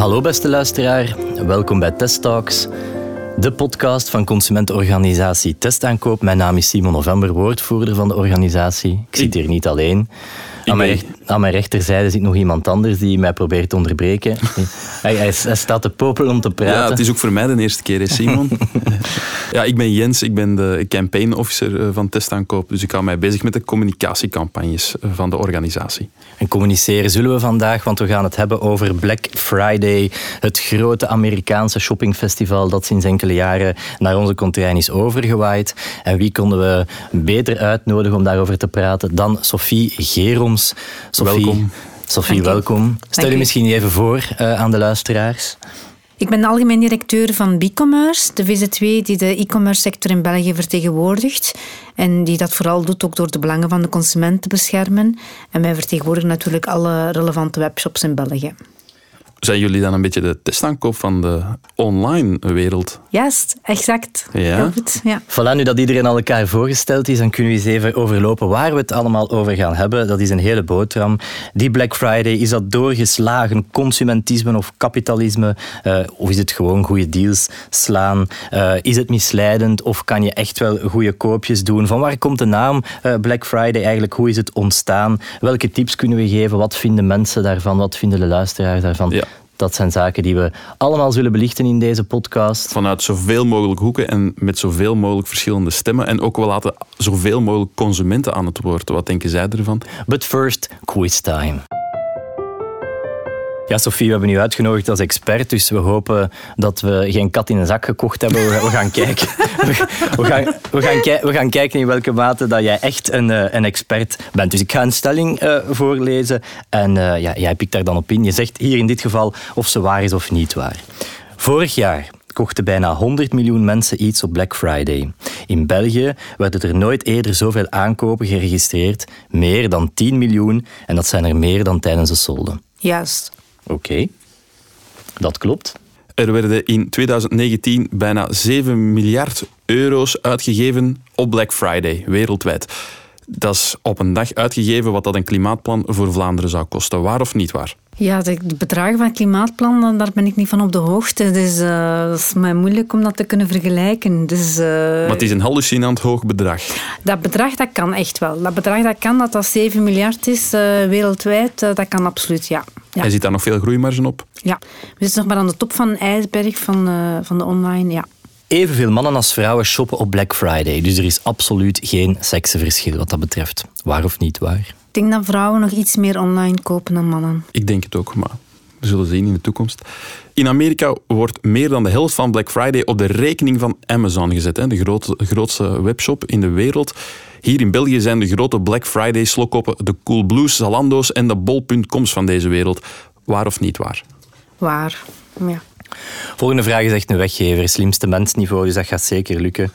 Hallo beste luisteraar, welkom bij Test Talks, de podcast van consumentenorganisatie Testaankoop. Mijn naam is Simon November, woordvoerder van de organisatie. Ik zit hier niet alleen. Mijn, recht, aan mijn, rechterzijde zit nog iemand anders die mij probeert te onderbreken. hij, hij, hij, staat te popelen om te praten. Ja, het is ook voor mij de eerste keer, hè, Simon. ja, ik ben Jens, ik ben de campaign officer eh, van Testaankoop. Dus ik hou mij bezig met de communicatiecampagnes eh, van de organisatie. En communiceren zullen we vandaag, want we gaan het hebben over Black Friday. Het grote Amerikaanse shoppingfestival dat sinds enkele jaren naar onze contrain is overgewaaid. En wie konden we beter uitnodigen om daarover te praten dan Sophie Geroms. Sophie, welkom. Sophie, welkom. Stel je misschien even voor uh, aan de luisteraars. Ik ben de algemeen directeur van Bicommerce, de VZ2 die de e-commerce sector in België vertegenwoordigt. En die dat vooral doet ook door de belangen van de consument te beschermen. En wij vertegenwoordigen natuurlijk alle relevante webshops in België. Zijn jullie dan een beetje de testaankoop van de online wereld? Juist, exact. Ja. Heel goed, ja. Voilà, nu dat iedereen al elkaar voorgesteld is, dan kunnen we eens even overlopen waar we het allemaal over gaan hebben. Dat is een hele boterham. Die Black Friday, is dat doorgeslagen consumentisme of kapitalisme? Uh, of is het gewoon goede deals slaan? Uh, is het misleidend of kan je echt wel goede koopjes doen? Van waar komt de naam uh, Black Friday eigenlijk? Hoe is het ontstaan? Welke tips kunnen we geven? Wat vinden mensen daarvan? Wat vinden de luisteraars daarvan? Ja. Dat zijn zaken die we allemaal zullen belichten in deze podcast. Vanuit zoveel mogelijk hoeken en met zoveel mogelijk verschillende stemmen. En ook wel laten zoveel mogelijk consumenten aan het woord. Wat denken zij ervan? But first, quiz time. Ja, Sophie, we hebben u uitgenodigd als expert, dus we hopen dat we geen kat in een zak gekocht hebben. We gaan kijken, we gaan, we gaan, we gaan kijken in welke mate dat jij echt een, een expert bent. Dus ik ga een stelling uh, voorlezen en uh, ja, jij pikt daar dan op in. Je zegt hier in dit geval of ze waar is of niet waar. Vorig jaar kochten bijna 100 miljoen mensen iets op Black Friday. In België werden er nooit eerder zoveel aankopen geregistreerd, meer dan 10 miljoen, en dat zijn er meer dan tijdens de solden. Juist. Oké, dat klopt. Er werden in 2019 bijna 7 miljard euro's uitgegeven op Black Friday, wereldwijd. Dat is op een dag uitgegeven wat dat een klimaatplan voor Vlaanderen zou kosten. Waar of niet waar? Ja, de bedragen van het klimaatplan, daar ben ik niet van op de hoogte. Dus uh, dat is mij moeilijk om dat te kunnen vergelijken. Dus, uh, maar het is een hallucinant hoog bedrag. Dat bedrag, dat kan echt wel. Dat bedrag, dat kan, dat dat 7 miljard is uh, wereldwijd, dat kan absoluut, ja. ja. En zit daar nog veel groeimarge op? Ja, we zitten nog maar aan de top van de ijsberg van, van de online, ja. Evenveel mannen als vrouwen shoppen op Black Friday. Dus er is absoluut geen seksenverschil wat dat betreft. Waar of niet waar? Ik denk dat vrouwen nog iets meer online kopen dan mannen. Ik denk het ook, maar we zullen zien in de toekomst. In Amerika wordt meer dan de helft van Black Friday op de rekening van Amazon gezet. De grootste, grootste webshop in de wereld. Hier in België zijn de grote Black Friday slokkoppen de Coolblues, Zalando's en de Bol.coms van deze wereld. Waar of niet waar? Waar, ja. Volgende vraag is echt een weggever, slimste mensniveau, dus dat gaat zeker lukken.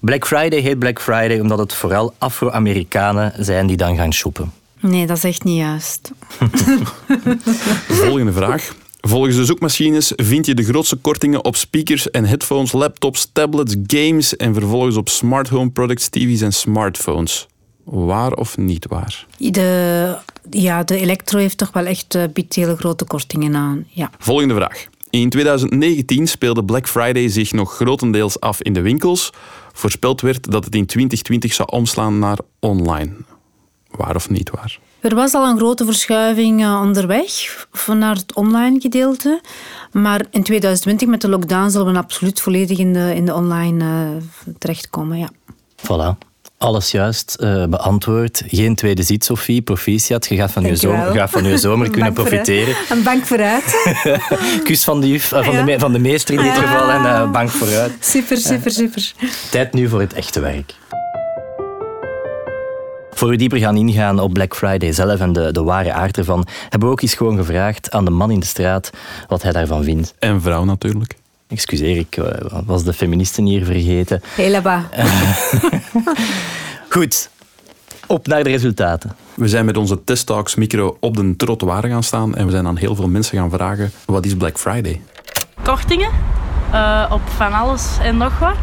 Black Friday heet Black Friday omdat het vooral Afro-Amerikanen zijn die dan gaan shoppen. Nee, dat is echt niet juist. Volgende vraag. Volgens de zoekmachines vind je de grootste kortingen op speakers en headphones, laptops, tablets, games en vervolgens op smart home products, tv's en smartphones. Waar of niet waar? De, ja, de elektro heeft toch wel echt biedt hele grote kortingen aan. Ja. Volgende vraag. In 2019 speelde Black Friday zich nog grotendeels af in de winkels. Voorspeld werd dat het in 2020 zou omslaan naar online. Waar of niet waar? Er was al een grote verschuiving uh, onderweg naar het online gedeelte. Maar in 2020 met de lockdown zullen we absoluut volledig in de, in de online uh, terechtkomen. Ja. Voilà alles juist uh, beantwoord. Geen tweede zit, Sophie. Proficiat. Je gaat van, je zomer, gaat van je zomer kunnen profiteren. Een bank vooruit. Kus van de, juf, uh, van, ja. de, van de meester in dit ja. geval en uh, bank vooruit. Super, super, super. Tijd nu voor het echte werk. Voor we dieper gaan ingaan op Black Friday zelf en de, de ware aard ervan, hebben we ook eens gewoon gevraagd aan de man in de straat wat hij daarvan vindt. En vrouw natuurlijk. Excuseer, ik was de feministen hier vergeten. Helemaal. Goed, op naar de resultaten. We zijn met onze testtalks micro op de trottoir gaan staan en we zijn aan heel veel mensen gaan vragen, wat is Black Friday? Kortingen uh, op van alles en nog wat.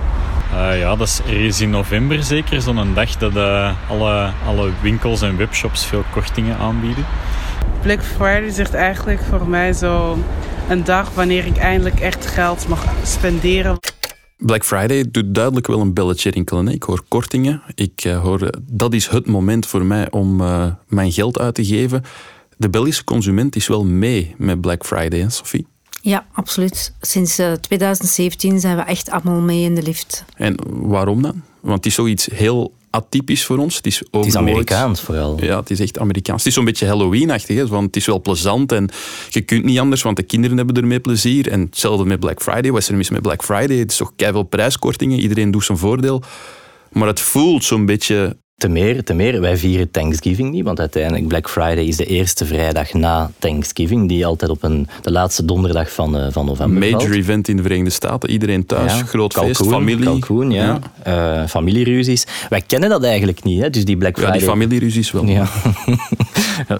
Uh, ja, dat is ergens in november zeker, zo'n dag dat uh, alle, alle winkels en webshops veel kortingen aanbieden. Black Friday is echt eigenlijk voor mij zo een dag wanneer ik eindelijk echt geld mag spenderen. Black Friday doet duidelijk wel een belletje rinkelen. Ik hoor kortingen. Ik uh, hoor, dat is het moment voor mij om uh, mijn geld uit te geven. De Belgische consument is wel mee met Black Friday, hè, Sophie? Ja, absoluut. Sinds uh, 2017 zijn we echt allemaal mee in de lift. En waarom dan? Want het is zoiets heel atypisch voor ons. Het is, het is Amerikaans vooral. Ja, het is echt Amerikaans. Het is zo'n beetje Halloween-achtig, want het is wel plezant en je kunt niet anders, want de kinderen hebben ermee plezier. En hetzelfde met Black Friday. Wat is er mis met Black Friday? Het is toch keihard prijskortingen, iedereen doet zijn voordeel. Maar het voelt zo'n beetje te meer, te meer, wij vieren Thanksgiving niet, want uiteindelijk Black Friday is de eerste vrijdag na Thanksgiving, die altijd op een, de laatste donderdag van, uh, van november Major valt. event in de Verenigde Staten, iedereen thuis, Ja, groot kalkoen, feest, familie. kalkoen, ja. Eh, familieruzies. Wij kennen dat eigenlijk niet, hè? dus die Black Ja, Friday... die familieruzies wel. Ja.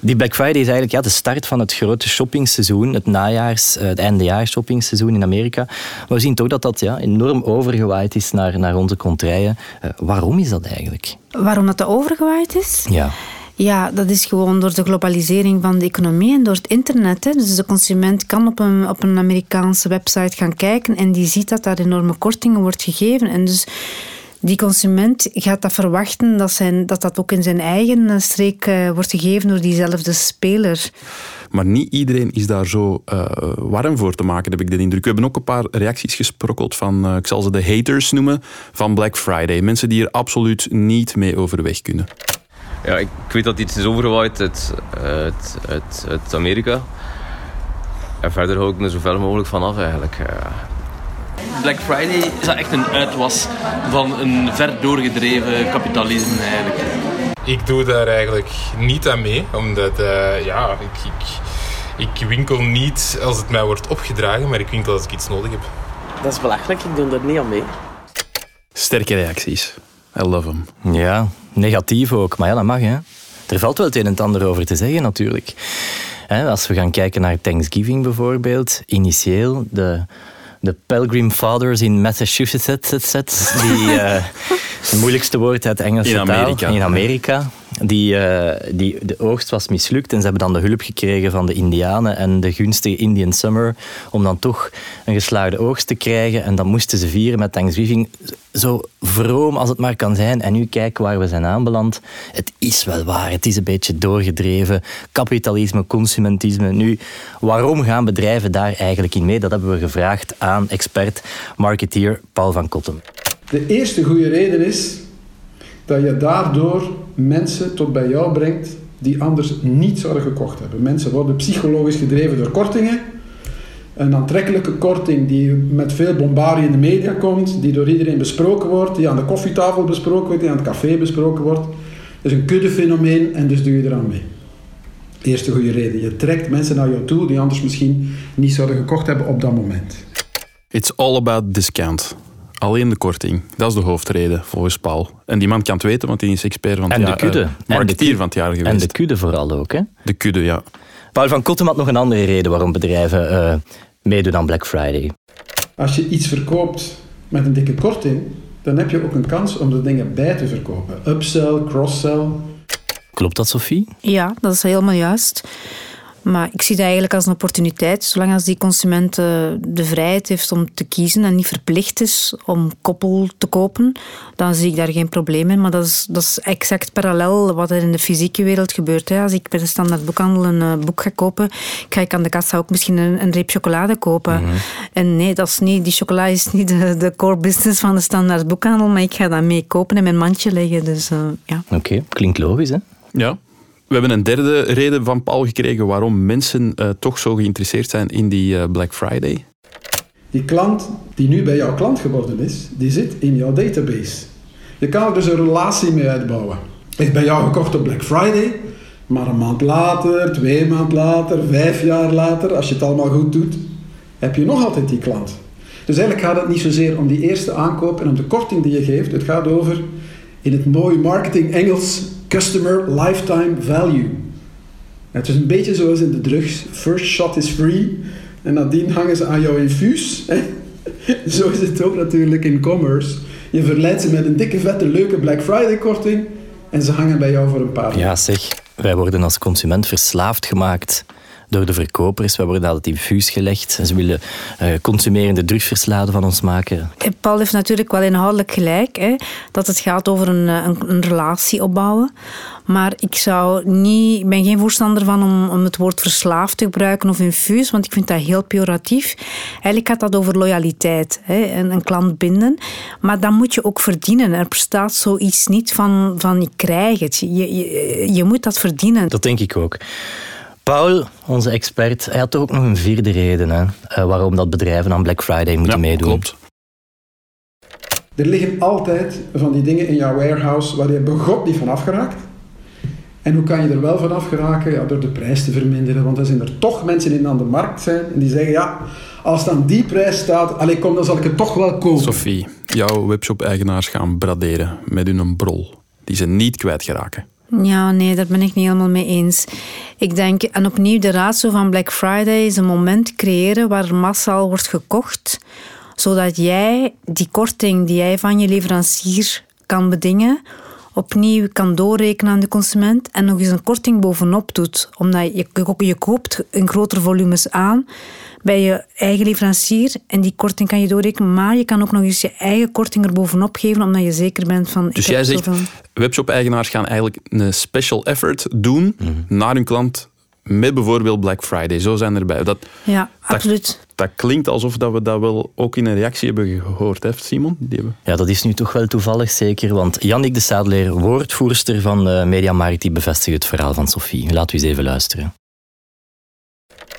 Die Black Friday is eigenlijk ja, de start van het grote shoppingseizoen, het najaars, eh, het eindejaars shoppingseizoen in Amerika. Maar we zien toch dat dat ja, enorm overgewaaid is naar, naar onze contraien. Waarom is dat eigenlijk? Waarom dat, dat overgewaaid is? Ja. Ja, dat is gewoon door de globalisering van de economie en door het internet. Hè. Dus de consument kan op een, op een Amerikaanse website gaan kijken en die ziet dat daar enorme kortingen wordt gegeven. En dus die consument gaat dat verwachten dat zijn, dat, dat ook in zijn eigen eh, streek uh, wordt gegeven door diezelfde speler. Maar niet iedereen is daar zo uh, warm voor te maken, heb ik de indruk. We hebben ook een paar reacties gesprokkeld van, uh, ik zal ze de haters noemen, van Black Friday. Mensen die er absoluut niet mee overweg kunnen. Ja, ik, ik weet dat iets is overgewaaid uit, uit, uit, uit Amerika. En verder hou ik me zo ver mogelijk van af eigenlijk. Black Friday is dat echt een uitwas van een ver doorgedreven kapitalisme eigenlijk. Ik doe daar eigenlijk niet aan mee, omdat uh, ja, ik, ik, ik, winkel niet als het mij wordt opgedragen, maar ik winkel als ik iets nodig heb. Dat is belachelijk, ik doe er niet aan mee. Sterke reacties. I love them. Ja, negatief ook, maar ja, dat mag hè. Er valt wel het een en het ander over te zeggen natuurlijk. Als we gaan kijken naar Thanksgiving bijvoorbeeld, initieel de de Pilgrim Fathers in Massachusetts, die uh, het moeilijkste woord uit Engelse in Amerika. taal, in Amerika. Die, uh, die, de oogst was mislukt en ze hebben dan de hulp gekregen van de Indianen en de gunstige Indian Summer om dan toch een geslaagde oogst te krijgen. En dan moesten ze vieren met Thanksgiving zo vroom als het maar kan zijn. En nu kijk waar we zijn aanbeland. Het is wel waar, het is een beetje doorgedreven. Kapitalisme, consumentisme. Nu, waarom gaan bedrijven daar eigenlijk in mee? Dat hebben we gevraagd aan expert, marketeer Paul van Kottem. De eerste goede reden is dat je daardoor mensen tot bij jou brengt die anders niet zouden gekocht hebben. Mensen worden psychologisch gedreven door kortingen. Een aantrekkelijke korting die met veel bombardie in de media komt, die door iedereen besproken wordt, die aan de koffietafel besproken wordt, die aan het café besproken wordt. Dat is een kuddefenomeen en dus doe je eraan mee. Eerste goede reden. Je trekt mensen naar jou toe die anders misschien niet zouden gekocht hebben op dat moment. It's all about discount. Alleen de korting. Dat is de hoofdreden, volgens Paul. En die man kan het weten, want hij is expert van het en jaar. de kudde. Uh, marketeer van het jaar geweest. En de kudde vooral ook, hè? De kudde, ja. Paul van Kottem had nog een andere reden waarom bedrijven uh, meedoen aan Black Friday. Als je iets verkoopt met een dikke korting, dan heb je ook een kans om er dingen bij te verkopen. Upsell, cross-sell. Klopt dat, Sophie? Ja, dat is helemaal juist. Maar ik zie dat eigenlijk als een opportuniteit. Zolang als die consument de vrijheid heeft om te kiezen en niet verplicht is om koppel te kopen, dan zie ik daar geen probleem in. Maar dat is, dat is exact parallel wat er in de fysieke wereld gebeurt. Hè. Als ik bij de standaard boekhandel een uh, boek ga kopen, ga ik aan de kassa ook misschien een, een reep chocolade kopen. Mhm. Mm -hmm. En nee, dat is niet, die chocola is niet de, de, core business van de standaard boekhandel, maar ik ga dat mee kopen en in mijn mandje leggen. Dus, uh, ja. Oké, okay. klinkt logisch hè? Ja, we hebben een derde reden van Paul gekregen waarom mensen uh, toch zo geïnteresseerd zijn in die uh, Black Friday. Die klant die nu bij jouw klant geworden is, die zit in jouw database. Je kan er dus een relatie mee uitbouwen. Is bij jou gekocht op Black Friday, maar een maand later, twee maand later, vijf jaar later, als je het allemaal goed doet, heb je nog altijd die klant. Dus eigenlijk gaat het niet zozeer om die eerste aankoop en om de korting die je geeft. Het gaat over, in het mooie marketing Engels, customer lifetime value. Het is een beetje zoals in de drugs. First shot is free. En nadien hangen ze aan jouw infuus. Zo is het ook natuurlijk in commerce. Je verleidt ze met een dikke, vette, leuke Black Friday korting. En ze hangen bij jou voor een paar Ja, zeg. wij worden als consument verslaafd gemaakt door de verkopers. We worden altijd infuus gelegd. Ze willen uh, consumerende drugsversladen van ons maken. Paul heeft natuurlijk wel inhoudelijk gelijk. Hè, dat het gaat over een, een, een relatie opbouwen. Maar ik zou niet, ik ben geen voorstander van om, om het woord verslaafd te gebruiken of infuus, want ik vind dat heel pejoratief. Eigenlijk gaat dat over loyaliteit, hè, en een klant binden. Maar dan moet je ook verdienen. Er bestaat zoiets niet van, van ik krijg het. Je, je, je moet dat verdienen. Dat denk ik ook. Paul, onze expert, hij had toch ook nog een vierde reden hè, eh, waarom dat bedrijven aan Black Friday moeten ja, meedoen. Klopt. Er liggen altijd van die dingen in jouw warehouse waar je begot niet van afgeraakt. En hoe kan je er wel van afgeraken? Ja, door de prijs te verminderen. Want dan zijn er toch mensen die aan de markt zijn en die zeggen: ja, als het aan die prijs staat, allee, kom, dan zal ik het toch wel kopen. Sophie, jouw webshop-eigenaars gaan braderen met hun brol. Die ze niet kwijtgeraken. Ja, nee, daar ben ik niet helemaal mee eens. Ik denk, en opnieuw de ratio van Black Friday is een moment creëren waar massaal wordt gekocht, zodat jij die korting die jij van je leverancier kan bedingen, opnieuw kan doorrekenen aan de consument en nog eens een korting bovenop doet. Omdat je, je koopt in grotere volumes aan bij je eigen leverancier en die korting kan je doorrekenen, maar je kan ook nog eens je eigen korting er bovenop geven omdat je zeker bent van... Dus jij zegt, webshop-eigenaars gaan eigenlijk een special effort doen naar hun klant met bijvoorbeeld Black Friday. Zo zijn erbij. Dat, ja, absoluut. Dat, dat, klinkt alsof dat we dat wel ook in een reactie hebben gehoord, hè, Simon? Die hebben... Ja, dat is nu toch wel toevallig zeker, want Jannik de Sadeleer, woordvoerster van uh, Media die bevestigt het verhaal van Sophie. Laten we eens even luisteren.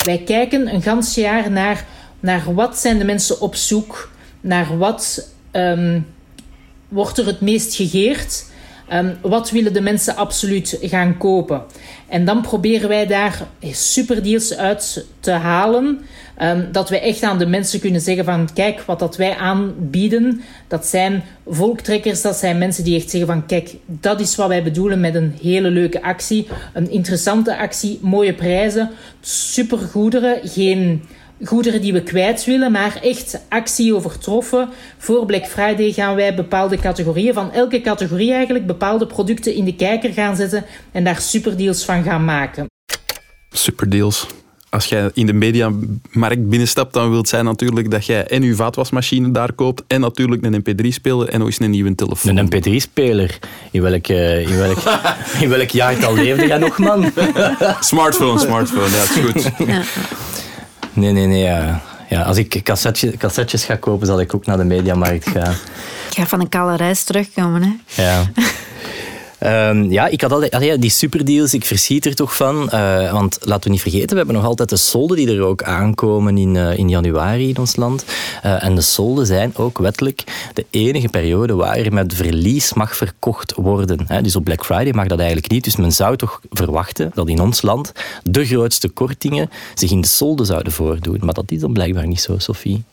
Wij kijken een gans jaar naar, naar wat zijn de mensen op zoek, naar wat um, wordt er het meest gegeerd, um, wat willen de mensen absoluut gaan kopen. En dan proberen wij daar superdeals uit te halen. Um, dat wij echt aan de mensen kunnen zeggen van kijk, wat dat wij aanbieden, dat zijn volktrekkers, dat zijn mensen die echt zeggen van kijk, dat is wat wij bedoelen met een hele leuke actie. Een interessante actie, mooie prijzen, supergoederen, geen goederen die we kwijt willen, maar echt actie overtroffen. Voor Black Friday gaan wij bepaalde categorieën, van elke categorie eigenlijk, bepaalde producten in de kijker gaan zetten en daar superdeals van gaan maken. Superdeals. Als jij in de mediamarkt binnenstapt, dan wil zijn natuurlijk dat jij en je vaatwasmachine daar koopt en natuurlijk een mp3-speler en ook eens een nieuwe telefoon. Een mp3-speler? In welk, uh, in, welk, in welk jaartal leefde jij nog, man? smartphone, smartphone, ja, is goed. Ja. Nee, nee, nee. Ja. Ja, als ik cassettjes, cassettes ga kopen, zal ik ook naar de mediamarkt gaan. Ik ga van een kale reis terugkomen, hè. Ja. Um, ja, ik had altijd, die superdeals, ik verschiet er toch van. Uh, want laten we niet vergeten, we hebben nog altijd de solden die er ook aankomen in, uh, in januari in ons land. Uh, en de solden zijn ook wettelijk de enige periode waar er met verlies mag verkocht worden. Hè. Dus op Black Friday mag dat eigenlijk niet. Dus men zou toch verwachten dat in ons land de grootste kortingen zich in de solden zouden voordoen. Maar dat is dan blijkbaar niet zo, Sophie.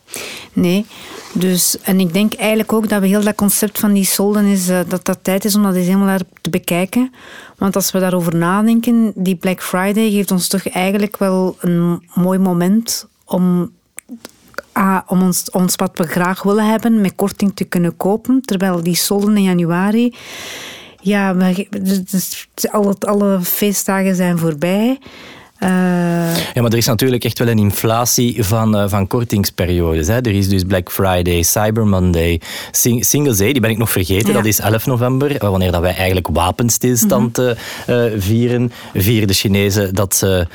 Nee, dus, en ik denk eigenlijk ook dat we heel dat concept van die solden is, uh, dat dat tijd is om dat eens helemaal te bekijken. Want als we daarover nadenken, die Black Friday geeft ons toch eigenlijk wel een mooi moment om, uh, om ons, ons wat we graag willen hebben met korting te kunnen kopen. Terwijl die solden in januari, ja, we, dus, alle, alle feestdagen zijn voorbij. Uh... Ja, maar er is natuurlijk echt wel een inflatie van, uh, van kortingsperiodes. Hè. Er is dus Black Friday, Cyber Monday, Sing Singles Day, die ben ik nog vergeten, ja. dat is 11 november, eh, wanneer dat wij eigenlijk wapenstilstand mm -hmm. uh, vieren. Vieren de Chinezen dat ze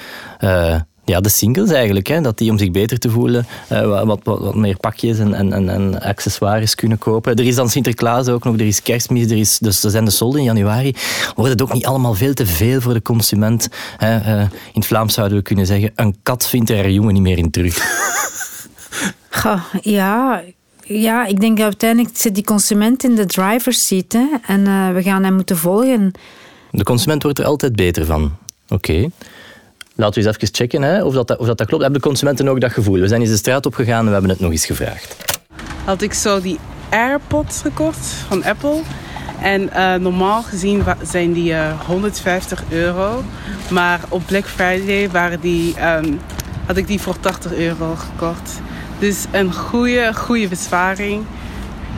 ja, de singles eigenlijk. Hè, dat die om zich beter te voelen uh, wat, wat, wat, meer pakjes en, en, en, accessoires kunnen kopen. Er is dan Sinterklaas ook nog, er is kerstmis, er, is, dus er zijn de solden in januari. Wordt het ook niet allemaal veel te veel voor de consument? Hè? Uh, in het Vlaams zouden we kunnen zeggen, een kat vindt er haar jongen niet meer in terug. Goh, ja, ja, ik denk uiteindelijk zit die consument in de driver's seat hè, en uh, we gaan hem moeten volgen. De consument wordt er altijd beter van. Oké. Okay. Laten we eens even checken hè, of, dat, of dat, klopt. Hebben de consumenten ook dat gevoel? We zijn eens de straat opgegaan en we hebben het nog eens gevraagd. Had ik zo die AirPods gekocht van Apple. En uh, normaal gezien zijn die uh, 150 euro. Maar op Black Friday waren die, um, had ik die voor 80 euro gekocht. Dus een goede, goede besparing.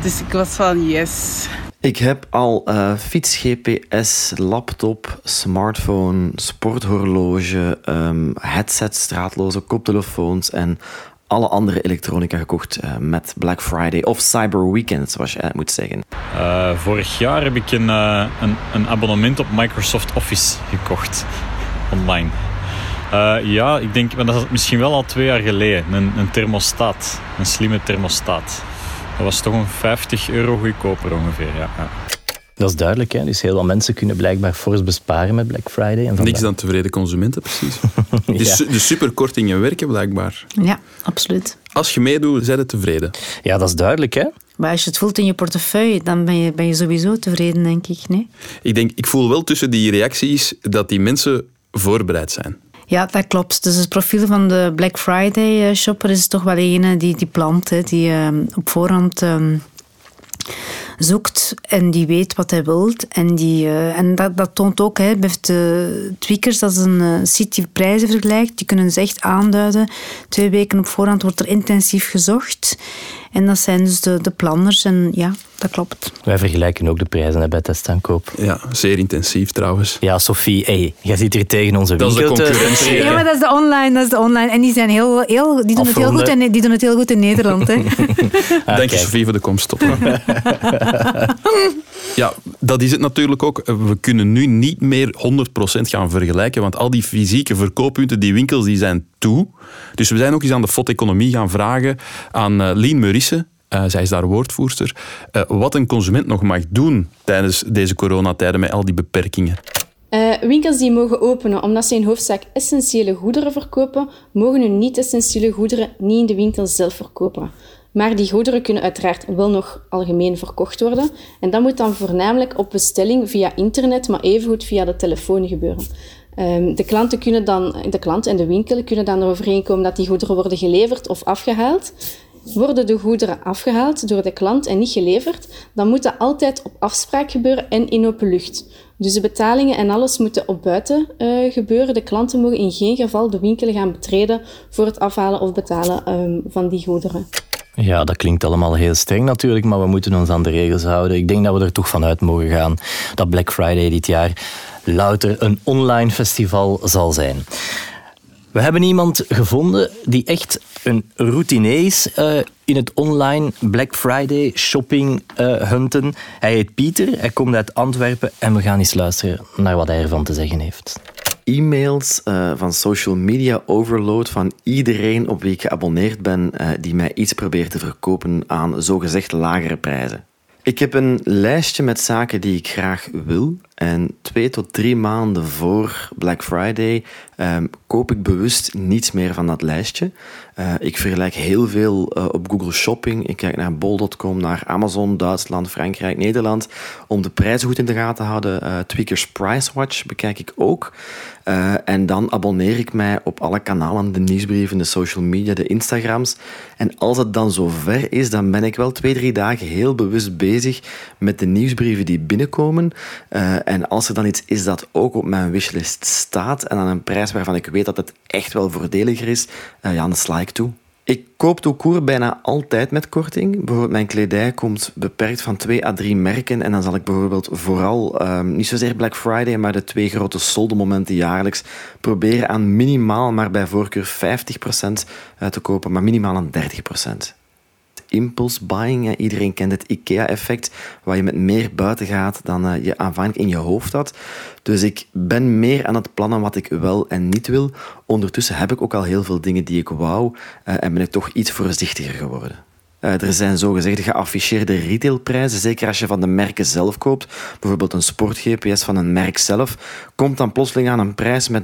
Dus ik was van yes. Ik heb al uh, fiets, GPS, laptop, smartphone, sporthorloge, um, headset, straatloze koptelefoons en alle andere elektronica gekocht uh, met Black Friday of Cyber Weekend, zoals je moet zeggen. Uh, vorig jaar heb ik een, een, een, abonnement op Microsoft Office gekocht, online. ja, ik denk, maar dat is misschien wel al twee jaar geleden, een, een thermostaat, een slimme thermostaat. Dat was toch een 50 euro goedkoper ongeveer. Ja. ja. Dat is duidelijk. Hè? Dus heel wat mensen kunnen blijkbaar fors besparen met Black Friday. En Niks dan tevreden consumenten, precies. ja. De superkortingen werken blijkbaar. Ja, absoluut. Als je meedoet, zijn ze tevreden. Ja, dat is duidelijk. Hè? Maar als je het voelt in je portefeuille, dan ben je, ben je sowieso tevreden, denk ik. Nee? Ik, denk, ik voel wel tussen die reacties dat die mensen voorbereid zijn. Ja, dat klopt. Dus het profiel van de Black Friday eh, shopper is toch wel een die, die plant, hè, die uh, op voorhand uh, zoekt en die weet wat hij wilt. En, die, uh, en dat, dat toont ook, hè, bij de Tweakers, dat is een uh, site die prijzen vergelijkt. Die kunnen ze echt aanduiden. Twee weken op voorhand wordt er intensief gezocht. En dat zijn dus de, de planners. En ja, dat klopt. Wij vergelijken ook de prijzen bij testaankoop. Ja, zeer intensief trouwens. Ja, Sophie, hey, jij zit hier tegen onze winkel dat is de concurrentie. Ja, maar dat is de online. Dat is de online. En die, zijn heel, heel, die, doen het heel goed in, die doen het heel goed in Nederland. Hè. ah, Dank je, Sophie, voor de komst. Op. ja, dat is het natuurlijk ook. We kunnen nu niet meer 100% gaan vergelijken, want al die fysieke verkooppunten, die winkels, die zijn toe. Dus we zijn ook eens aan de FOT-economie gaan vragen aan uh, Lien Murisse, uh, zij is daar woordvoerster, uh, wat een consument nog mag doen tijdens deze coronatijden met al die beperkingen. Winkels die mogen openen omdat ze in hoofdzaak essentiële goederen verkopen, mogen hun niet-essentiële goederen niet in de winkel zelf verkopen. Maar die goederen kunnen uiteraard wel nog algemeen verkocht worden. En dat moet dan voornamelijk op bestelling via internet, maar evengoed via de telefoon gebeuren. Um, de klanten kunnen dan, de klant en de winkel kunnen dan overeenkomen dat die goederen worden geleverd of afgehaald. Worden de goederen afgehaald door de klant en niet geleverd, dan moet dat altijd op afspraak gebeuren en in open lucht. Dus de betalingen en alles moeten op buiten uh, gebeuren. De klanten mogen in geen geval de winkel gaan betreden voor het afhalen of betalen um, van die goederen. Ja, dat klinkt allemaal heel streng natuurlijk, maar we moeten ons aan de regels houden. Ik denk dat we er toch vanuit mogen gaan dat Black Friday dit jaar louter een online festival zal zijn. We hebben iemand gevonden die echt een routine is uh, in het online Black Friday shopping uh, hunten. Hij heet Pieter, hij komt uit Antwerpen en we gaan eens luisteren naar wat hij ervan te zeggen heeft e-mails uh, van social media overload van iedereen op wie ik geabonneerd ben, uh, die mij iets probeert te verkopen aan zogezegd lagere prijzen. Ik heb een lijstje met zaken die ik graag wil. En twee tot drie maanden voor Black Friday um, koop ik bewust niets meer van dat lijstje. Uh, ik vergelijk heel veel uh, op Google Shopping. Ik kijk naar bol.com, naar Amazon, Duitsland, Frankrijk, Nederland. Om de prijzen goed in de gaten te houden. Uh, Tweakers Price Watch bekijk ik ook. en dan abonneer ik mij op alle kanalen, de nieuwsbrieven, de social media, de Instagrams. En als het dan zover is, dan ben ik wel twee, drie dagen heel bewust bezig met de nieuwsbrieven die binnenkomen. En als er dan iets is dat ook op mijn wishlist staat en aan een prijs waarvan ik weet dat het echt wel voordeliger is, uh, ja, dan sla ik toe. Ik koop toekoer bijna altijd met korting. Bijvoorbeeld mijn kledij komt beperkt van twee à drie merken. En dan zal ik bijvoorbeeld vooral, um, niet zozeer Black Friday, maar de twee grote solde-momenten jaarlijks proberen aan minimaal, maar bij voorkeur 50% eh, te kopen, maar minimaal aan 30% impulse buying. Iedereen kent het IKEA-effect, waar je met meer buiten gaat dan eh, je aanvankelijk in je hoofd had. Dus ik ben meer aan het plannen wat ik wel en niet wil. Ondertussen heb ik ook al heel veel dingen die ik wou eh, en ben ik toch iets voorzichtiger geworden. Uh, er zijn zogezegde geafficheerde retailprijzen, zeker als je van de merken zelf koopt. Bijvoorbeeld een sport-GPS van een merk zelf, komt dan plotseling aan een prijs met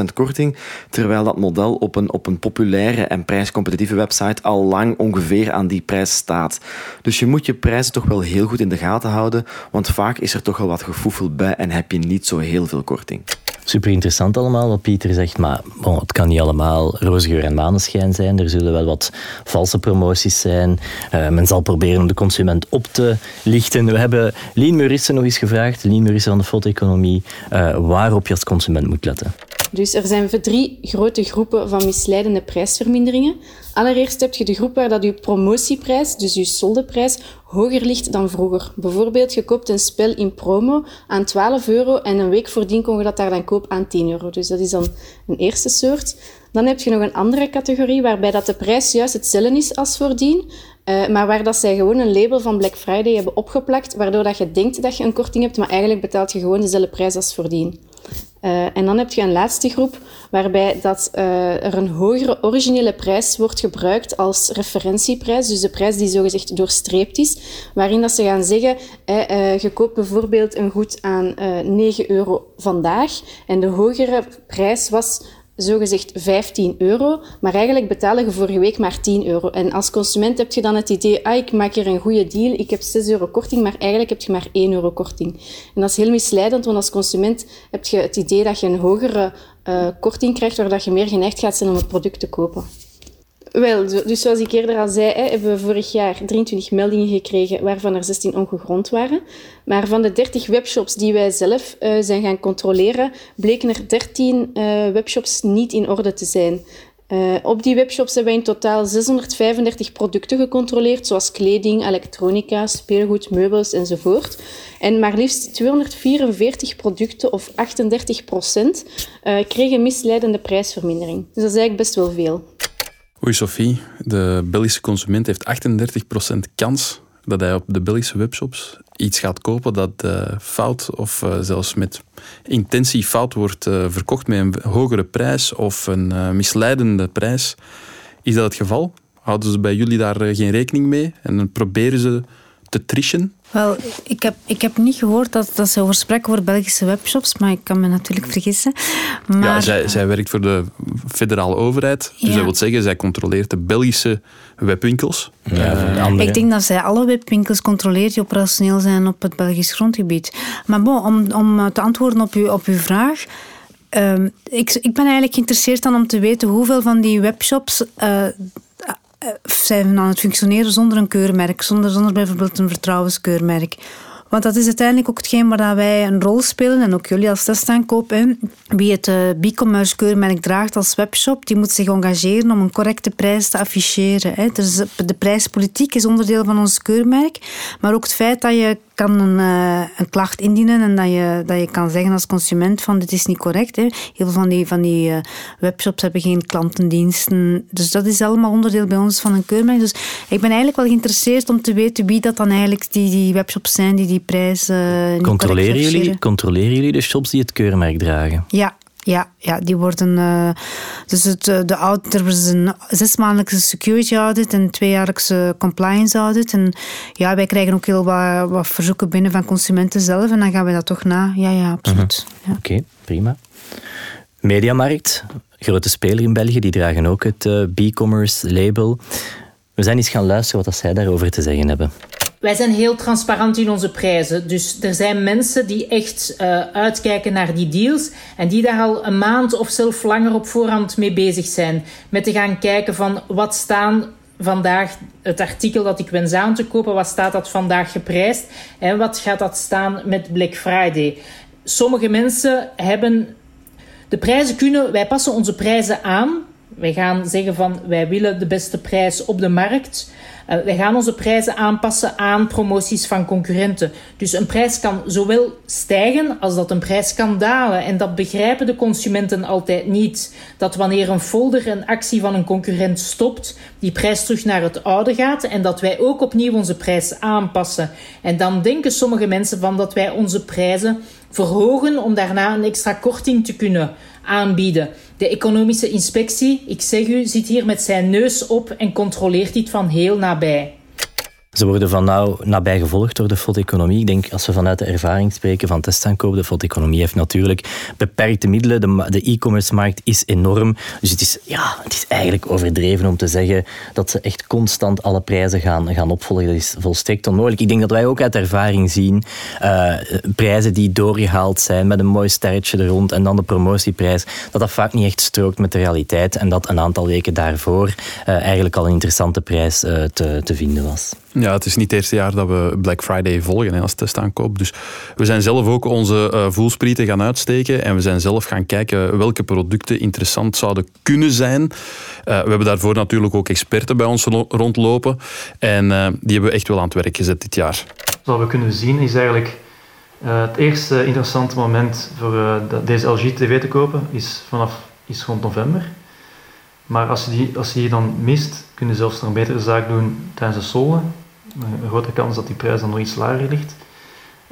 30% korting, terwijl dat model op een, op een populaire en prijscompetitieve website al lang ongeveer aan die prijs staat. Dus je moet je prijzen toch wel heel goed in de gaten houden, want vaak is er toch wel wat gefoefel bij en heb je niet zo heel veel korting. Super interessant allemaal wat Pieter zegt, maar het kan niet allemaal roosgeur en maneschijn zijn. Er zullen wel wat valse promoties zijn. Uh, men zal proberen om de consument op te lichten. We hebben Lien Murissen nog eens gevraagd, Lien Murissen van de foto-economie, uh, waarop je als consument moet letten. Dus er zijn drie grote groepen van misleidende prijsverminderingen. Allereerst heb je de groep waar dat je promotieprijs, dus je soldeprijs, hoger ligt dan vroeger. Bijvoorbeeld, je koopt een spel in promo aan 12 euro en een week voordien kon je dat daar dan koop aan 10 euro. Dus dat is dan een eerste soort. Dan heb je nog een andere categorie waarbij dat de prijs juist hetzelfde is als voordien, uh, maar waar dat zij gewoon een label van Black Friday hebben opgeplakt, waardoor dat je denkt dat je een korting hebt, maar eigenlijk betaalt je gewoon dezelfde prijs als voordien. Uh, en dan heb je een laatste groep waarbij dat, uh, er een hogere originele prijs wordt gebruikt als referentieprijs, dus de prijs die zogezegd doorstreept is, waarin dat ze gaan zeggen, eh, je koopt bijvoorbeeld een goed aan 9 euro vandaag en de hogere prijs was zogezegd 15 euro, maar eigenlijk betalen je vorige week maar 10 euro. En als consument heb je dan het idee, ah, ik maak hier een goede deal, ik heb 6 euro korting, maar eigenlijk heb je maar 1 euro korting. En dat is heel misleidend, want als consument heb je het idee dat je een hogere uh, korting krijgt, waardoor je meer geneigd gaat zijn om het product te kopen. Wel, dus zoals ik eerder al zei, hebben we vorig jaar 23 meldingen gekregen, waarvan er 16 ongegrond waren. Maar van de 30 webshops die wij zelf uh, zijn gaan controleren, bleken er 13 uh, eh, webshops niet in orde te zijn. Uh, op die webshops hebben we in totaal 635 producten gecontroleerd, zoals kleding, elektronica, speelgoed, meubels enzovoort. En maar liefst 244 producten, of 38 procent, kregen misleidende prijsvermindering. Dus dat is eigenlijk best wel veel. Oei Sophie, de Belgische consument heeft 38% kans dat hij op de Belgische webshops iets gaat kopen dat uh, fout of uh, zelfs met intentie fout wordt uh, verkocht met een hogere prijs of een misleidende prijs. Is dat het geval? Houden ze bij jullie daar geen rekening mee en proberen ze te trischen? Wel, ik heb, ik heb niet gehoord dat, dat ze over spreken voor Belgische webshops, maar ik kan me natuurlijk vergissen. Maar... Ja, zij, zij werkt voor de federale overheid. Dus dat wil zeggen, zij controleert de Belgische webwinkels. Ja, ik denk dat zij alle webwinkels controleert die operationeel zijn op het Belgisch grondgebied. Maar bon, om, om te antwoorden op, uw, op uw vraag... Uh, ik, ik ben eigenlijk geïnteresseerd dan om te weten hoeveel van die webshops uh, eh, zijn aan het functioneren zonder een keurmerk, zonder, zonder bijvoorbeeld een vertrouwenskeurmerk. Want dat is uiteindelijk ook hetgeen waar wij een rol spelen, en ook jullie als testaankoop. Wie het uh, e-commerce keurmerk draagt als webshop, die moet zich engageren om een correcte prijs te afficheren. Dus de prijspolitiek is onderdeel van ons keurmerk, maar ook het feit dat je kan een, uh, een klacht indienen en dat je, dat je kan zeggen als consument van dit is niet correct. Hè. Heel veel van die, van die uh, webshops hebben geen klantendiensten. Dus dat is allemaal onderdeel bij ons van een keurmerk. Dus ik ben eigenlijk wel geïnteresseerd om te weten wie dat dan eigenlijk die, die webshops zijn die die prijs uh, controleren jullie, controleren jullie de shops die het keurmerk dragen? Ja, ja, ja, die worden. Uh, dus het, de audit, er was een zesmaandelijkse security audit en een tweejaarlijkse compliance audit. En ja, wij krijgen ook heel wat, wat verzoeken binnen van consumenten zelf en dan gaan we dat toch na. Ja, ja, absoluut. Mhm. ja. Oké, prima. Mediamarkt, grote speler in België, die dragen ook het uh, B-commerce label. We zijn eens gaan luisteren wat zij daarover te zeggen hebben. Wij zijn heel transparant in onze prijzen. Dus er zijn mensen die echt uh, uitkijken naar die deals en die daar al een maand of zelf langer op voorhand mee bezig zijn. Met te gaan kijken van wat staan vandaag het artikel dat ik wens aan te kopen, wat staat dat vandaag geprijsd en wat gaat dat staan met Black Friday. Sommige mensen hebben de prijzen kunnen, wij passen onze prijzen aan. Wij gaan zeggen van wij willen de beste prijs op de markt. Uh, wij gaan onze prijzen aanpassen aan promoties van concurrenten. Dus een prijs kan zowel stijgen als dat een prijs kan dalen. En dat begrijpen de consumenten altijd niet. Dat wanneer een folder een actie van een concurrent stopt, die prijs terug naar het oude gaat en dat wij ook opnieuw onze prijs aanpassen. En dan denken sommige mensen van dat wij onze prijzen verhogen om daarna een extra korting te kunnen aanbieden. De economische inspectie, ik zeg u, zit hier met zijn neus op en controleert dit van heel nabij. Ze worden van nauw nabij gevolgd door de foteconomie. Ik denk, als we vanuit de ervaring spreken van testaankoop, de foteconomie heeft natuurlijk beperkte middelen. De e-commerce markt is enorm. Dus het is, ja, het is eigenlijk overdreven om te zeggen dat ze echt constant alle prijzen gaan, gaan opvolgen. Dat is volstrekt onmogelijk. Ik denk dat wij ook uit ervaring zien uh, prijzen die doorgehaald zijn met een mooi sterretje er rond en dan de promotieprijs, dat dat vaak niet echt strookt met de realiteit en dat een aantal weken daarvoor uh, eigenlijk al een interessante prijs uh, te, te vinden was. Ja, het is niet het eerste jaar dat we Black Friday volgen hè, als testaankoop. Dus we zijn zelf ook onze uh, voelsprieten gaan uitsteken en we zijn zelf gaan kijken welke producten interessant zouden kunnen zijn. Uh, we hebben daarvoor natuurlijk ook experten bij ons rondlopen en uh, die hebben we echt wel aan het werk gezet dit jaar. Wat we kunnen zien is eigenlijk het eerste interessante moment voor deze LG TV te kopen is vanaf is rond november. Maar als je, die, als je die dan mist, kun je zelfs nog een betere zaak doen tijdens de solde een grote kans dat die prijs dan nog iets lager ligt.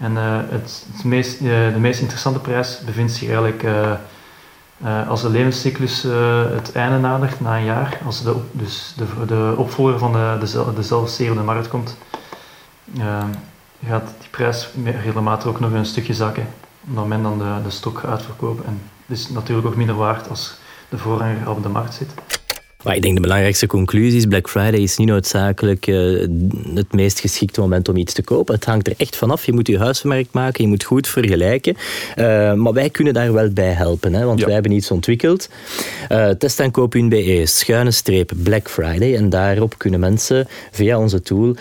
En uh, het, het meest, uh, de meest interessante prijs bevindt zich eigenlijk uh, als de levenscyclus het einde nadert, na een jaar. Als de, dus de, de opvolger van de, de, de markt komt, gaat die prijs regelmatig ook nog een stukje zakken. Omdat men dan de, de stok gaat uitverkopen. En het is natuurlijk ook minder waard als de voorranger al op de markt zit. Maar ik denk de belangrijkste conclusie is: Black Friday is niet noodzakelijk uh, het meest geschikte moment om iets te kopen. Het hangt er echt vanaf. Je moet je huismerk maken, je moet goed vergelijken. Uh, maar wij kunnen daar wel bij helpen, hè, want ja. wij hebben iets ontwikkeld. Uh, testaankoop.be, schuine streep Black Friday. En daarop kunnen mensen via onze tool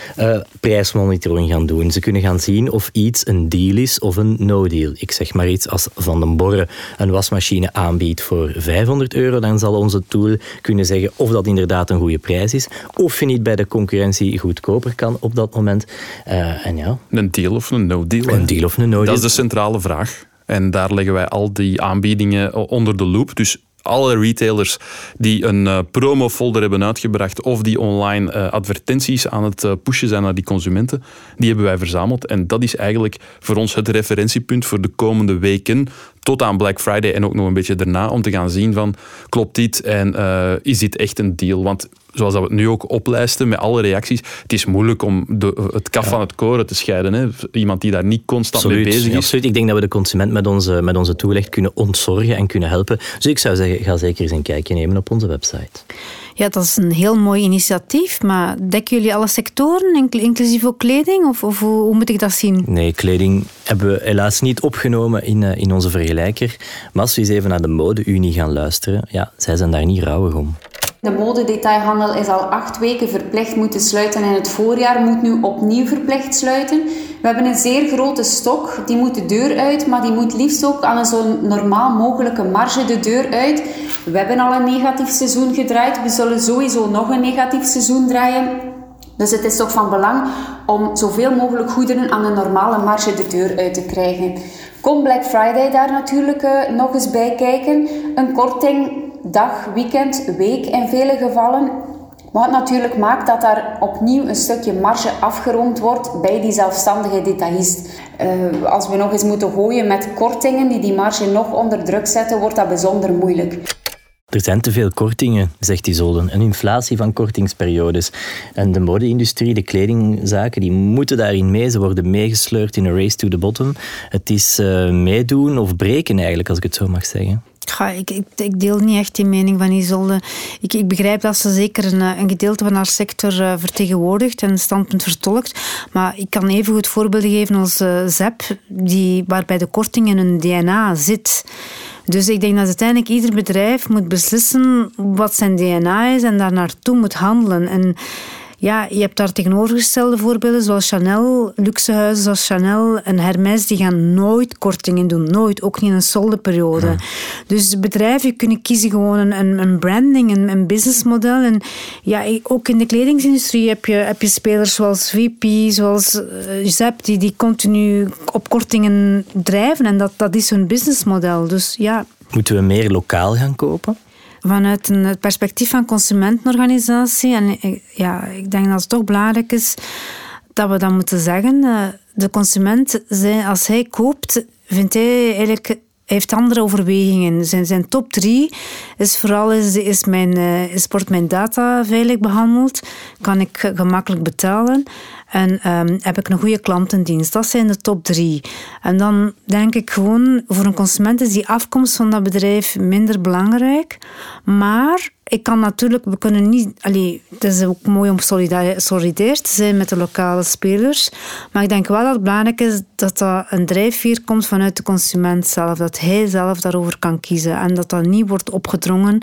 prijsmonitoring gaan doen. Ze kunnen gaan zien of iets een deal is of een no-deal. Ik zeg maar iets als Van den Borre een wasmachine aanbiedt voor 500 euro, dan zal onze tool kunnen zeggen of dat inderdaad een goede prijs is, of je niet bij de concurrentie goedkoper kan op dat moment. Uh, en ja. Een deal of een no-deal? Een deal of een no-deal. Dat is de centrale vraag. En daar leggen wij al die aanbiedingen onder de loep. Dus alle retailers die een uh, promofolder hebben uitgebracht of die online uh, advertenties aan het uh, pushen zijn naar die consumenten, die hebben wij verzameld. En dat is eigenlijk voor ons het referentiepunt voor de komende weken tot aan Black Friday en ook nog een beetje daarna om te gaan zien van klopt dit en is dit echt een deal? Want zoals dat we het nu ook oplijsten met alle reacties, het is moeilijk om de, het kaf ja. van het koren te scheiden. Hè? Iemand die daar niet constant absoluut, mee bezig is. Absoluut. Ik denk dat we de consument met onze, met onze toelicht kunnen ontzorgen en kunnen helpen. Dus ik zou zeggen, ga zeker eens een kijkje nemen op onze website. Ja, dat is een heel mooi initiatief, maar dekken jullie alle sectoren, inclusief ook kleding? Of, of hoe, moet ik dat zien? Nee, kleding hebben we helaas niet opgenomen in, uh, in onze vergelijker. Maar als we eens even naar de Mode-Unie gaan luisteren, ja, zij zijn daar niet rouwig om. De modedetailhandel is al acht weken verplicht moeten sluiten en het voorjaar moet nu opnieuw verplicht sluiten. We hebben een zeer grote stok, die moet de deur uit, maar die moet liefst ook aan een zo normaal mogelijke marge de deur uit. We hebben al een negatief seizoen gedraaid, we zullen sowieso nog een negatief seizoen draaien. Dus het is toch van belang om zoveel mogelijk goederen aan een normale marge de deur uit te krijgen. Kom Black Friday daar natuurlijk uh, nog eens bij kijken. Een korting dag, weekend, week in vele gevallen. Wat natuurlijk maakt dat daar opnieuw een stukje marge afgerond wordt bij die zelfstandige detailist. Uh, als we nog eens moeten gooien met kortingen die die marge nog onder druk zetten, wordt dat bijzonder moeilijk. Er zijn te veel kortingen, zegt Isolde. Een inflatie van kortingsperiodes. En de mode-industrie, de kledingzaken, die moeten daarin mee. Ze worden meegesleurd in een race to the bottom. Het is uh, meedoen of breken eigenlijk, als ik het zo mag zeggen. Ik, ik, deel niet echt die mening van Isolde. Ik, ik begrijp dat ze zeker een, een gedeelte van haar sector uh, vertegenwoordigt en een standpunt vertolkt. Maar ik kan even goed voorbeelden geven als uh, ZEP, die, waarbij de korting in hun DNA zit. Dus ik denk dat uiteindelijk ieder bedrijf moet beslissen wat zijn DNA is en daar naartoe moet handelen. En ja, je hebt daar tegenovergestelde voorbeelden zoals Chanel, luxehuizen zoals Chanel en Hermès, die gaan nooit kortingen doen. Nooit, ook niet in een soldeperiode. Ja. Dus bedrijven kunnen kiezen gewoon een, een branding, een, een businessmodel. En ja, ook in de kledingsindustrie heb je, heb je spelers zoals VP, zoals Zep, die, die continu op kortingen drijven. En dat, dat is hun businessmodel. Dus ja. Moeten we meer lokaal gaan kopen? Vanuit een perspectief van consumentenorganisatie. En ja, ik denk dat het toch belangrijk is dat we dat moeten zeggen. Eh, de consument, als hij koopt, vindt hij eigenlijk heeft andere overwegingen. Zijn, zijn top drie is vooral is, is mijn, uh, is wordt mijn data veilig behandeld? Kan ik gemakkelijk betalen? En um, heb ik een goede klantendienst? Dat zijn de top drie. En dan denk ik gewoon, voor een consument is die afkomst van dat bedrijf minder belangrijk. Maar ik kan natuurlijk, we kunnen niet, allee, het is ook mooi om solidair te zijn met de lokale spelers. Maar ik denk wel dat het belangrijk is dat dat een drijfveer komt vanuit de consument zelf. Dat hij zelf daarover kan kiezen. En dat dat niet wordt opgedrongen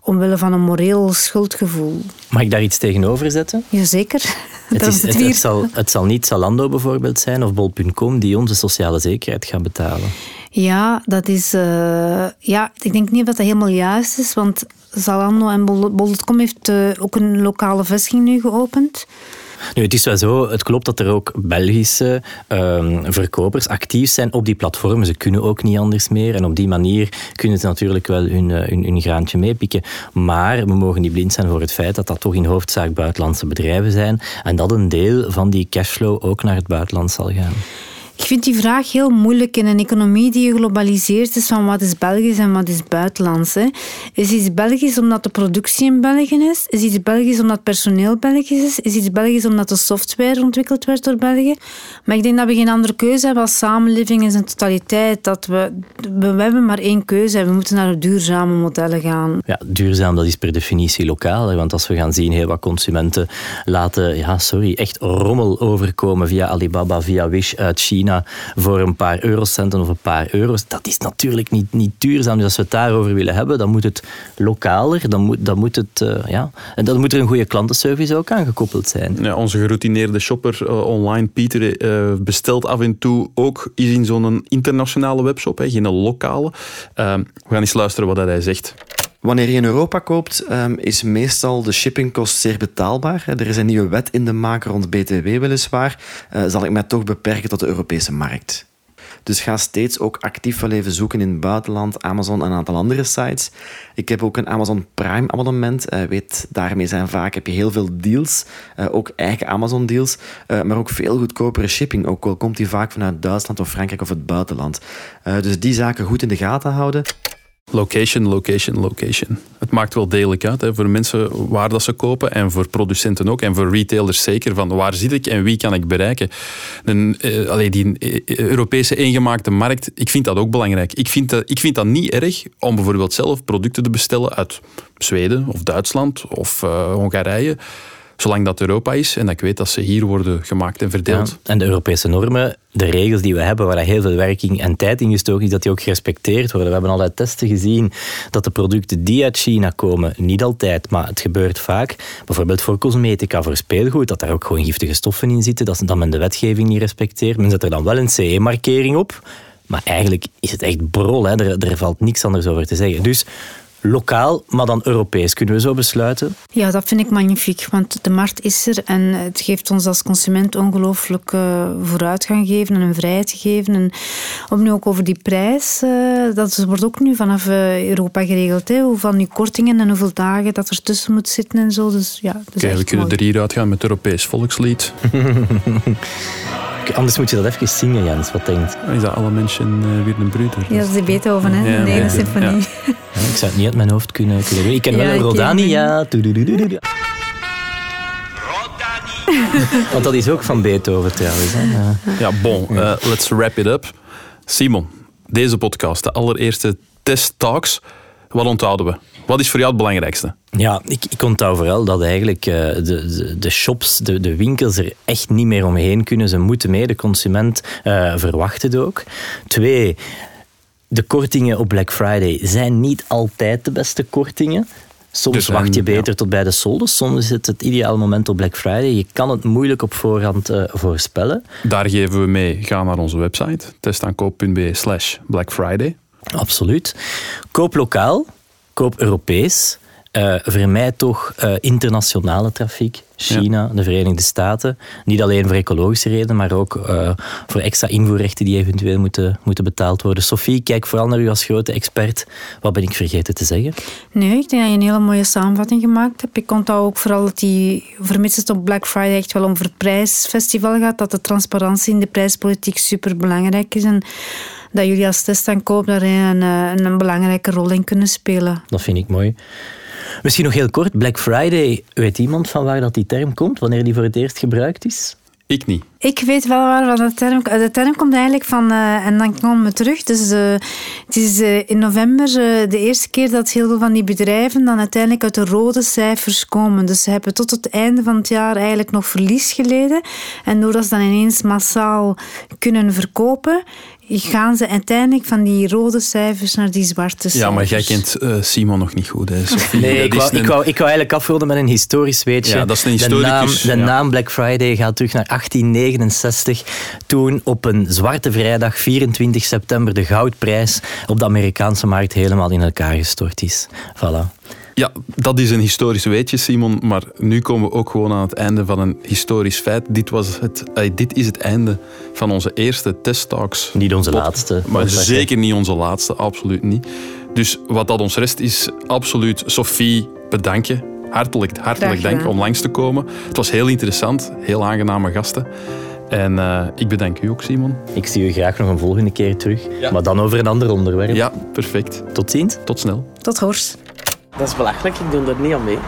omwille van een moreel schuldgevoel. Mag ik daar iets tegenover zetten? Jazeker. Het, is, het, het, zal, het zal niet Zalando bijvoorbeeld zijn of bol.com die onze sociale zekerheid gaat betalen. Ja, dat is... Uh, ja, ik denk niet dat dat helemaal juist is, want Zalando en bol.com heeft uh, ook een lokale vestiging nu geopend. Nu, het is wel zo, het klopt dat er ook Belgische um, verkopers actief zijn op die platformen. Ze kunnen ook niet anders meer. En op die manier kunnen ze natuurlijk wel hun, uh, hun, hun graantje meepikken. Maar we mogen niet blind zijn voor het feit dat dat toch in hoofdzaak buitenlandse bedrijven zijn. En dat een deel van die cashflow ook naar het buitenland zal gaan. Ik vind die vraag heel moeilijk in een economie die geglobaliseerd is van wat is Belgisch en wat is buitenlands. Hè. Is iets Belgisch omdat de productie in België is? Is iets Belgisch omdat personeel Belgisch is? Is iets Belgisch omdat de software ontwikkeld werd door België? Maar ik denk dat we geen andere keuze hebben als samenleving in zijn totaliteit. Dat we, we, hebben maar één keuze en we moeten naar duurzame modellen gaan. Ja, duurzaam dat is per definitie lokaal. Hè. Want als we gaan zien heel wat consumenten laten, ja, sorry, echt rommel overkomen via Alibaba, via Wish uit China voor een paar eurocenten of een paar euro's. Dat is natuurlijk niet, niet duurzaam. Dus als we het daarover willen hebben, dan moet het lokaler, dan moet, dan moet, het, uh, ja, en dan moet er een goede klantenservice ook aangekoppeld zijn. Ja, onze geroutineerde shopper uh, online, Pieter, uh, bestelt af en toe ook iets in zo'n internationale webshop, hè, geen lokale. We gaan eens luisteren wat hij zegt. Wanneer je in Europa koopt, um, is meestal de shippingkost zeer betaalbaar. Er is een nieuwe wet in de maak rond BTW weliswaar. Uh, zal ik mij toch beperken tot de Europese markt. Dus ga steeds ook actief wel even zoeken in het buitenland, Amazon en een aantal andere sites. Ik heb ook een Amazon Prime abonnement. Uh, weet, daarmee zijn vaak heb je heel veel deals, uh, ook eigen Amazon deals, maar ook veel goedkopere shipping. Ook al komt die vaak vanuit Duitsland of Frankrijk of het buitenland. dus die zaken goed in de gaten houden. Location, location, location. Het maakt wel degelijk uit hè, voor mensen waar dat ze kopen en voor producenten ook en voor retailers zeker van waar zit ik en wie kan ik bereiken. En, eh, die eh, Europese eengemaakte markt, ik vind dat ook belangrijk. Ik vind dat, ik vind dat niet erg om bijvoorbeeld zelf producten te bestellen uit Zweden of Duitsland of uh, Hongarije zolang dat Europa is en dat ik weet dat ze hier worden gemaakt en verdeeld. En de Europese normen, de regels die we hebben, waar heel veel werking en tijd in gestoken is, dat die ook gerespecteerd worden. We hebben al uit testen gezien dat de producten die uit China komen, niet altijd, maar het gebeurt vaak, bijvoorbeeld voor cosmetica, voor speelgoed, dat daar ook gewoon giftige stoffen in zitten, dat, dat men de wetgeving niet respecteert. Men zet er dan wel een CE-markering op, maar eigenlijk is het echt brol, hè. Er, er valt niks anders over te zeggen. Dus lokaal, maar dan Europees. Kunnen we zo besluiten? Ja, dat vind ik magnifiek, want de markt is er en het geeft ons als consument ongelooflijk uh, vooruitgang geven en een vrijheid geven. En om nu ook over die prijs, uh, dat wordt ook nu vanaf uh, Europa geregeld. Hè, hoeveel nu kortingen en hoeveel dagen dat er tussen moet zitten en zo. Dus, ja, dat Kijk, we kunnen er hieruit gaan met het Europees volkslied. Anders moet je dat even zingen, Jens. Wat denkt? Is dat alle mensen uh, weer een bruder? Ja, dat is de Beethoven, hè? Ja, de symfonie. Ja. Ja, ik zou het niet uit mijn hoofd kunnen, kunnen Ik ken wel een Rodania. Want dat is ook van Beethoven trouwens. Hè? Ja, bon. Uh, let's wrap it up. Simon, deze podcast, de allereerste test talks. Wat onthouden we? Wat is voor jou het belangrijkste? Ja, ik, ik onthoud vooral dat eigenlijk uh, de, de, de, shops, de, de winkels er echt niet meer omheen kunnen. Ze moeten mee, de consument uh, verwacht het ook. Twee, de kortingen op Black Friday zijn niet altijd de beste kortingen. Soms dus wacht je beter tot bij de soldes. Soms is het het ideale moment op Black Friday. Je kan het moeilijk op voorhand uh, voorspellen. Daar geven we mee. Ga naar onze website testaankoop.be slash Black Friday. Absoluut. Koop lokaal, koop Europees. Uh, vermijd toch uh, internationale trafiek. China, de Verenigde Staten. Niet alleen voor ecologische redenen, maar ook uh, voor extra invoerrechten die eventueel moeten, moeten betaald worden. Sophie, kijk vooral naar u als grote expert. Wat ben ik vergeten te zeggen? Nee, ik denk dat je een hele mooie samenvatting gemaakt hebt. Ik onthoud ook vooral dat die, vermits het op Black Friday echt wel om het prijsfestival gaat, dat de transparantie in de prijspolitiek super belangrijk is. En dat jullie als testaankoop daarin een, een, een belangrijke rol in kunnen spelen. Dat vind ik mooi. Misschien nog heel kort, Black Friday. Weet iemand van waar dat die term komt, wanneer die voor het eerst gebruikt is? Ik niet. Ik weet wel waar de term... De term komt eigenlijk van... Uh, en dan komen we terug. Dus uh, het is uh, in november de eerste keer dat heel veel van die bedrijven dan uiteindelijk uit de rode cijfers komen. Dus ze hebben tot het einde van het jaar eigenlijk nog verlies geleden. En doordat ze dan ineens massaal kunnen verkopen, gaan ze uiteindelijk van die rode cijfers naar die zwarte cijfers. Ja, maar jij kent uh, Simon nog niet goed, hè, Sophie? Nee, ik wou, een... ik, wou, ik wou eigenlijk afronden met een historisch weetje. Ja, dat is een historicus. De, naam, de ja. naam Black Friday gaat terug naar 1869, toen op een zwarte vrijdag, 24 september, de goudprijs op de Amerikaanse markt helemaal in elkaar gestort is. Voilà. Ja, dat is een historisch weetje, Simon. Maar nu komen we ook gewoon aan het einde van een historisch feit. Dit, was het, uh, dit is het einde van onze eerste testtalks. Niet onze laatste. Maar zeker niet onze laatste, absoluut niet. Dus wat dat ons rest is, absoluut Sophie bedanken. Hartelijk, hartelijk dank om langs te komen. Het was heel interessant, heel aangename gasten. En uh, ik bedank u ook, Simon. Ik zie u graag nog een volgende keer terug. Ja. Maar dan over een ander onderwerp. Ja, perfect. Tot ziens. Tot snel. Tot horst. Dat is belachelijk, ik doe er niet aan mee.